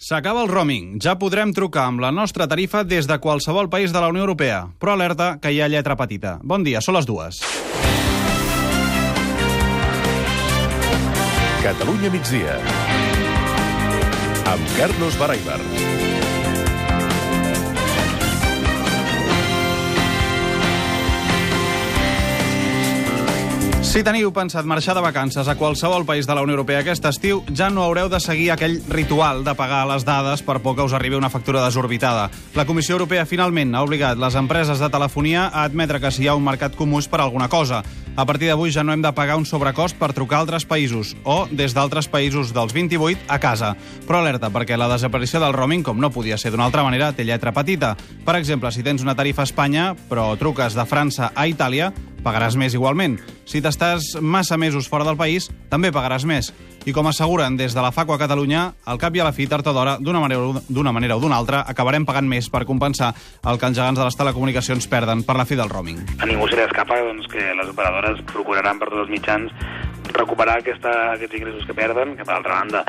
S'acaba el roaming. Ja podrem trucar amb la nostra tarifa des de qualsevol país de la Unió Europea. Però alerta que hi ha lletra petita. Bon dia, són les dues. Catalunya migdia. Amb Carlos Baraibar. Si teniu pensat marxar de vacances a qualsevol país de la Unió Europea aquest estiu, ja no haureu de seguir aquell ritual de pagar les dades per por que us arribi una factura desorbitada. La Comissió Europea finalment ha obligat les empreses de telefonia a admetre que si hi ha un mercat comú és per alguna cosa. A partir d'avui ja no hem de pagar un sobrecost per trucar a altres països o des d'altres països dels 28 a casa. Però alerta, perquè la desaparició del roaming, com no podia ser d'una altra manera, té lletra petita. Per exemple, si tens una tarifa a Espanya, però truques de França a Itàlia, pagaràs més igualment. Si t'estàs massa mesos fora del país, també pagaràs més. I com asseguren des de la FACO a Catalunya, al cap i a la fi, tard o d'hora, d'una manera, o d'una altra, acabarem pagant més per compensar el que els gegants de les telecomunicacions perden per la fi del roaming. A ningú se li escapa doncs, que les operadores procuraran per tots els mitjans recuperar aquesta, aquests ingressos que perden, que per altra banda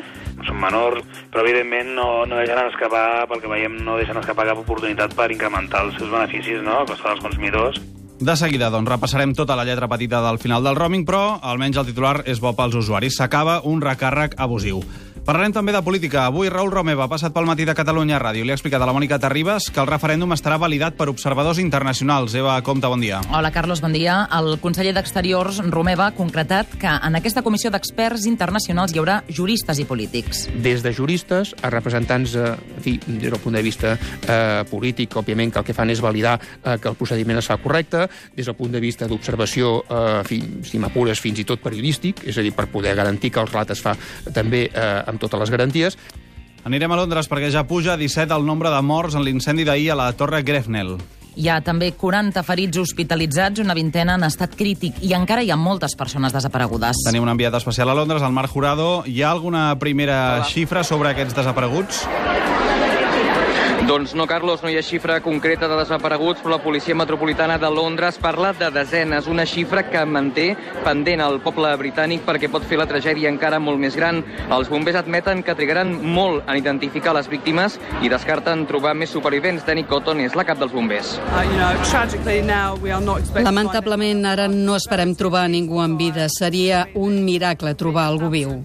són menors, però evidentment no, no deixen escapar, pel que veiem, no deixen escapar cap oportunitat per incrementar els seus beneficis no? a costa dels consumidors. De seguida, doncs, repassarem tota la lletra petita del final del roaming, però almenys el titular és bo pels usuaris. S'acaba un recàrrec abusiu. Parlarem també de política. Avui Raül Romeva ha passat pel matí de Catalunya Ràdio. Li ha explicat a la Mònica Terribas que el referèndum estarà validat per observadors internacionals. Eva Comte, bon dia. Hola, Carlos, bon dia. El conseller d'Exteriors, Romeva, ha concretat que en aquesta comissió d'experts internacionals hi haurà juristes i polítics. Des de juristes a representants, eh, en fi, des del punt de vista eh, polític, òbviament, que el que fan és validar eh, que el procediment es fa correcte, des del punt de vista d'observació, eh, en fi, si m'apures, fins i tot periodístic, és a dir, per poder garantir que el relat es fa també eh, amb totes les garanties. Anirem a Londres perquè ja puja a 17 el nombre de morts en l'incendi d'ahir a la Torre Grefnell. Hi ha també 40 ferits hospitalitzats, una vintena en estat crític i encara hi ha moltes persones desaparegudes. Tenim un enviat especial a Londres, el Marc Jurado. Hi ha alguna primera Hola. xifra sobre aquests desapareguts? Doncs no, Carlos, no hi ha xifra concreta de desapareguts, però la Policia Metropolitana de Londres parla de desenes, una xifra que manté pendent el poble britànic perquè pot fer la tragèdia encara molt més gran. Els bombers admeten que trigaran molt en identificar les víctimes i descarten trobar més supervivents. Danny Cotton és la cap dels bombers. Lamentablement, ara no esperem trobar ningú en vida. Seria un miracle trobar algú viu.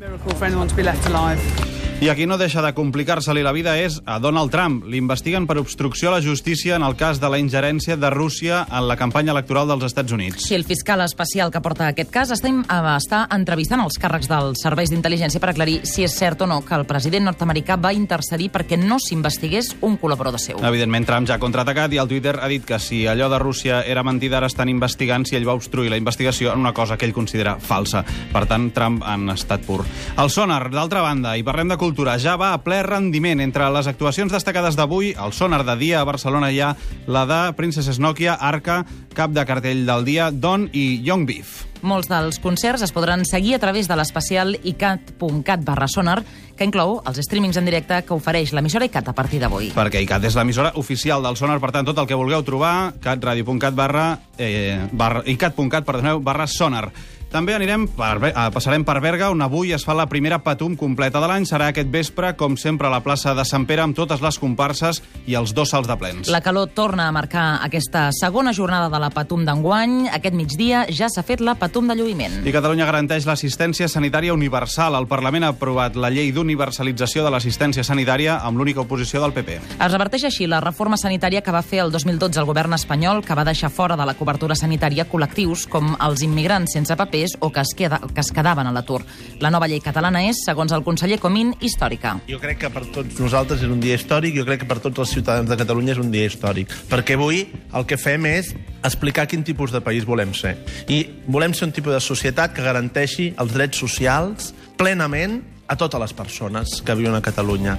I aquí no deixa de complicar-se-li la vida és a Donald Trump. L'investiguen per obstrucció a la justícia en el cas de la ingerència de Rússia en la campanya electoral dels Estats Units. Sí, el fiscal especial que porta aquest cas està, està entrevistant els càrrecs dels serveis d'intel·ligència per aclarir si és cert o no que el president nord-americà va intercedir perquè no s'investigués un col·laborador seu. Evidentment, Trump ja ha contraatacat i al Twitter ha dit que si allò de Rússia era mentida, ara estan investigant si ell va obstruir la investigació en una cosa que ell considera falsa. Per tant, Trump en estat pur. El sonar, d'altra banda, i parlem de cultura ja va a ple rendiment. Entre les actuacions destacades d'avui, el sonar de dia a Barcelona hi ha la de Princess Nokia, Arca, cap de cartell del dia, Don i Young Beef. Molts dels concerts es podran seguir a través de l'especial icat.cat barra sonar, que inclou els streamings en directe que ofereix l'emissora ICAT a partir d'avui. Perquè ICAT és l'emissora oficial del sonar, per tant, tot el que vulgueu trobar, catradio.cat barra, eh, barra icat.cat, perdoneu, barra sonar. També anirem per, eh, passarem per Berga, on avui es fa la primera patum completa de l'any. Serà aquest vespre, com sempre, a la plaça de Sant Pere, amb totes les comparses i els dos salts de plens. La calor torna a marcar aquesta segona jornada de la patum d'enguany. Aquest migdia ja s'ha fet la patum de lluïment. I Catalunya garanteix l'assistència sanitària universal. El Parlament ha aprovat la llei d'universalització de l'assistència sanitària amb l'única oposició del PP. Es reverteix així la reforma sanitària que va fer el 2012 el govern espanyol, que va deixar fora de la cobertura sanitària col·lectius com els immigrants sense paper papers o que es, queda, que es quedaven a l'atur. La nova llei catalana és, segons el conseller Comín, històrica. Jo crec que per tots nosaltres és un dia històric, jo crec que per tots els ciutadans de Catalunya és un dia històric, perquè avui el que fem és explicar quin tipus de país volem ser. I volem ser un tipus de societat que garanteixi els drets socials plenament a totes les persones que viuen a Catalunya.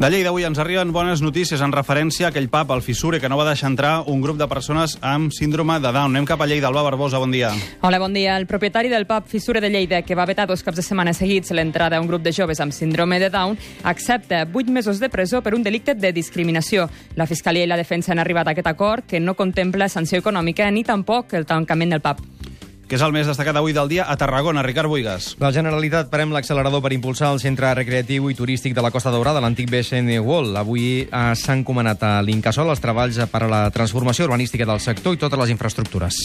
De llei d'avui ens arriben bones notícies en referència a aquell pub, al Fissure, que no va deixar entrar un grup de persones amb síndrome de Down. Anem cap a Lleida. Alba Barbosa, bon dia. Hola, bon dia. El propietari del pub Fissure de Lleida, que va vetar dos caps de setmana seguits l'entrada a un grup de joves amb síndrome de Down, accepta vuit mesos de presó per un delicte de discriminació. La Fiscalia i la Defensa han arribat a aquest acord que no contempla sanció econòmica ni tampoc el tancament del pub. Que és el més destacat avui del dia a Tarragona. Ricard Buigas. La Generalitat parem l'accelerador per impulsar el centre recreatiu i turístic de la Costa Daurada, l'antic BSN World. Avui eh, s'han comanat a l'Incasol els treballs per a la transformació urbanística del sector i totes les infraestructures.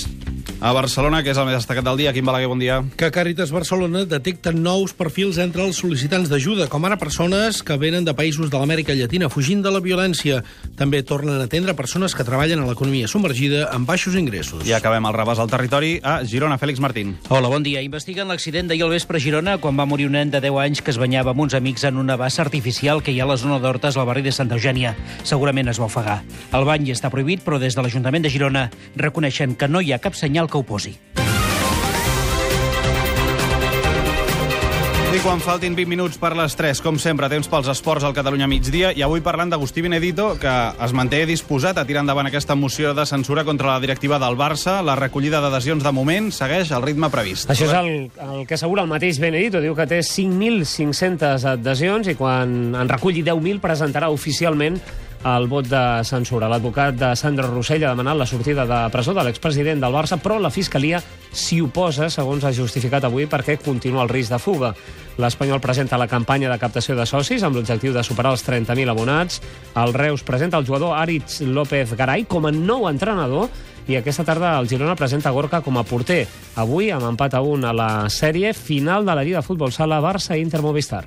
A Barcelona, que és el més destacat del dia. Quim Balaguer, bon dia. Que Càritas Barcelona detecta nous perfils entre els sol·licitants d'ajuda, com ara persones que venen de països de l'Amèrica Llatina fugint de la violència. També tornen a atendre persones que treballen a l'economia submergida amb baixos ingressos. I acabem el rebàs al territori a Girona. Fèlix Martín. Hola, bon dia. Investiguen l'accident d'ahir al vespre a Girona quan va morir un nen de 10 anys que es banyava amb uns amics en una bassa artificial que hi ha a la zona d'Hortes, al barri de Santa Eugènia. Segurament es va ofegar. El bany està prohibit, però des de l'Ajuntament de Girona reconeixen que no hi ha cap senyal que ho posi. I quan faltin 20 minuts per les 3, com sempre, temps pels esports al Catalunya migdia, i avui parlant d'Agustí Benedito, que es manté disposat a tirar endavant aquesta moció de censura contra la directiva del Barça. La recollida d'adhesions de moment segueix el ritme previst. Això és el, el que assegura el mateix Benedito. Diu que té 5.500 adhesions i quan en reculli 10.000 presentarà oficialment el vot de censura. L'advocat de Sandro Rossell ha demanat la sortida de presó de l'expresident del Barça, però la Fiscalia s'hi oposa, segons ha justificat avui, perquè continua el risc de fuga. L'Espanyol presenta la campanya de captació de socis amb l'objectiu de superar els 30.000 abonats. El Reus presenta el jugador Aritz López Garay com a nou entrenador i aquesta tarda el Girona presenta Gorka com a porter. Avui, amb empat a 1 a la sèrie final de la Lliga de Futbol Sala Barça-Inter Movistar.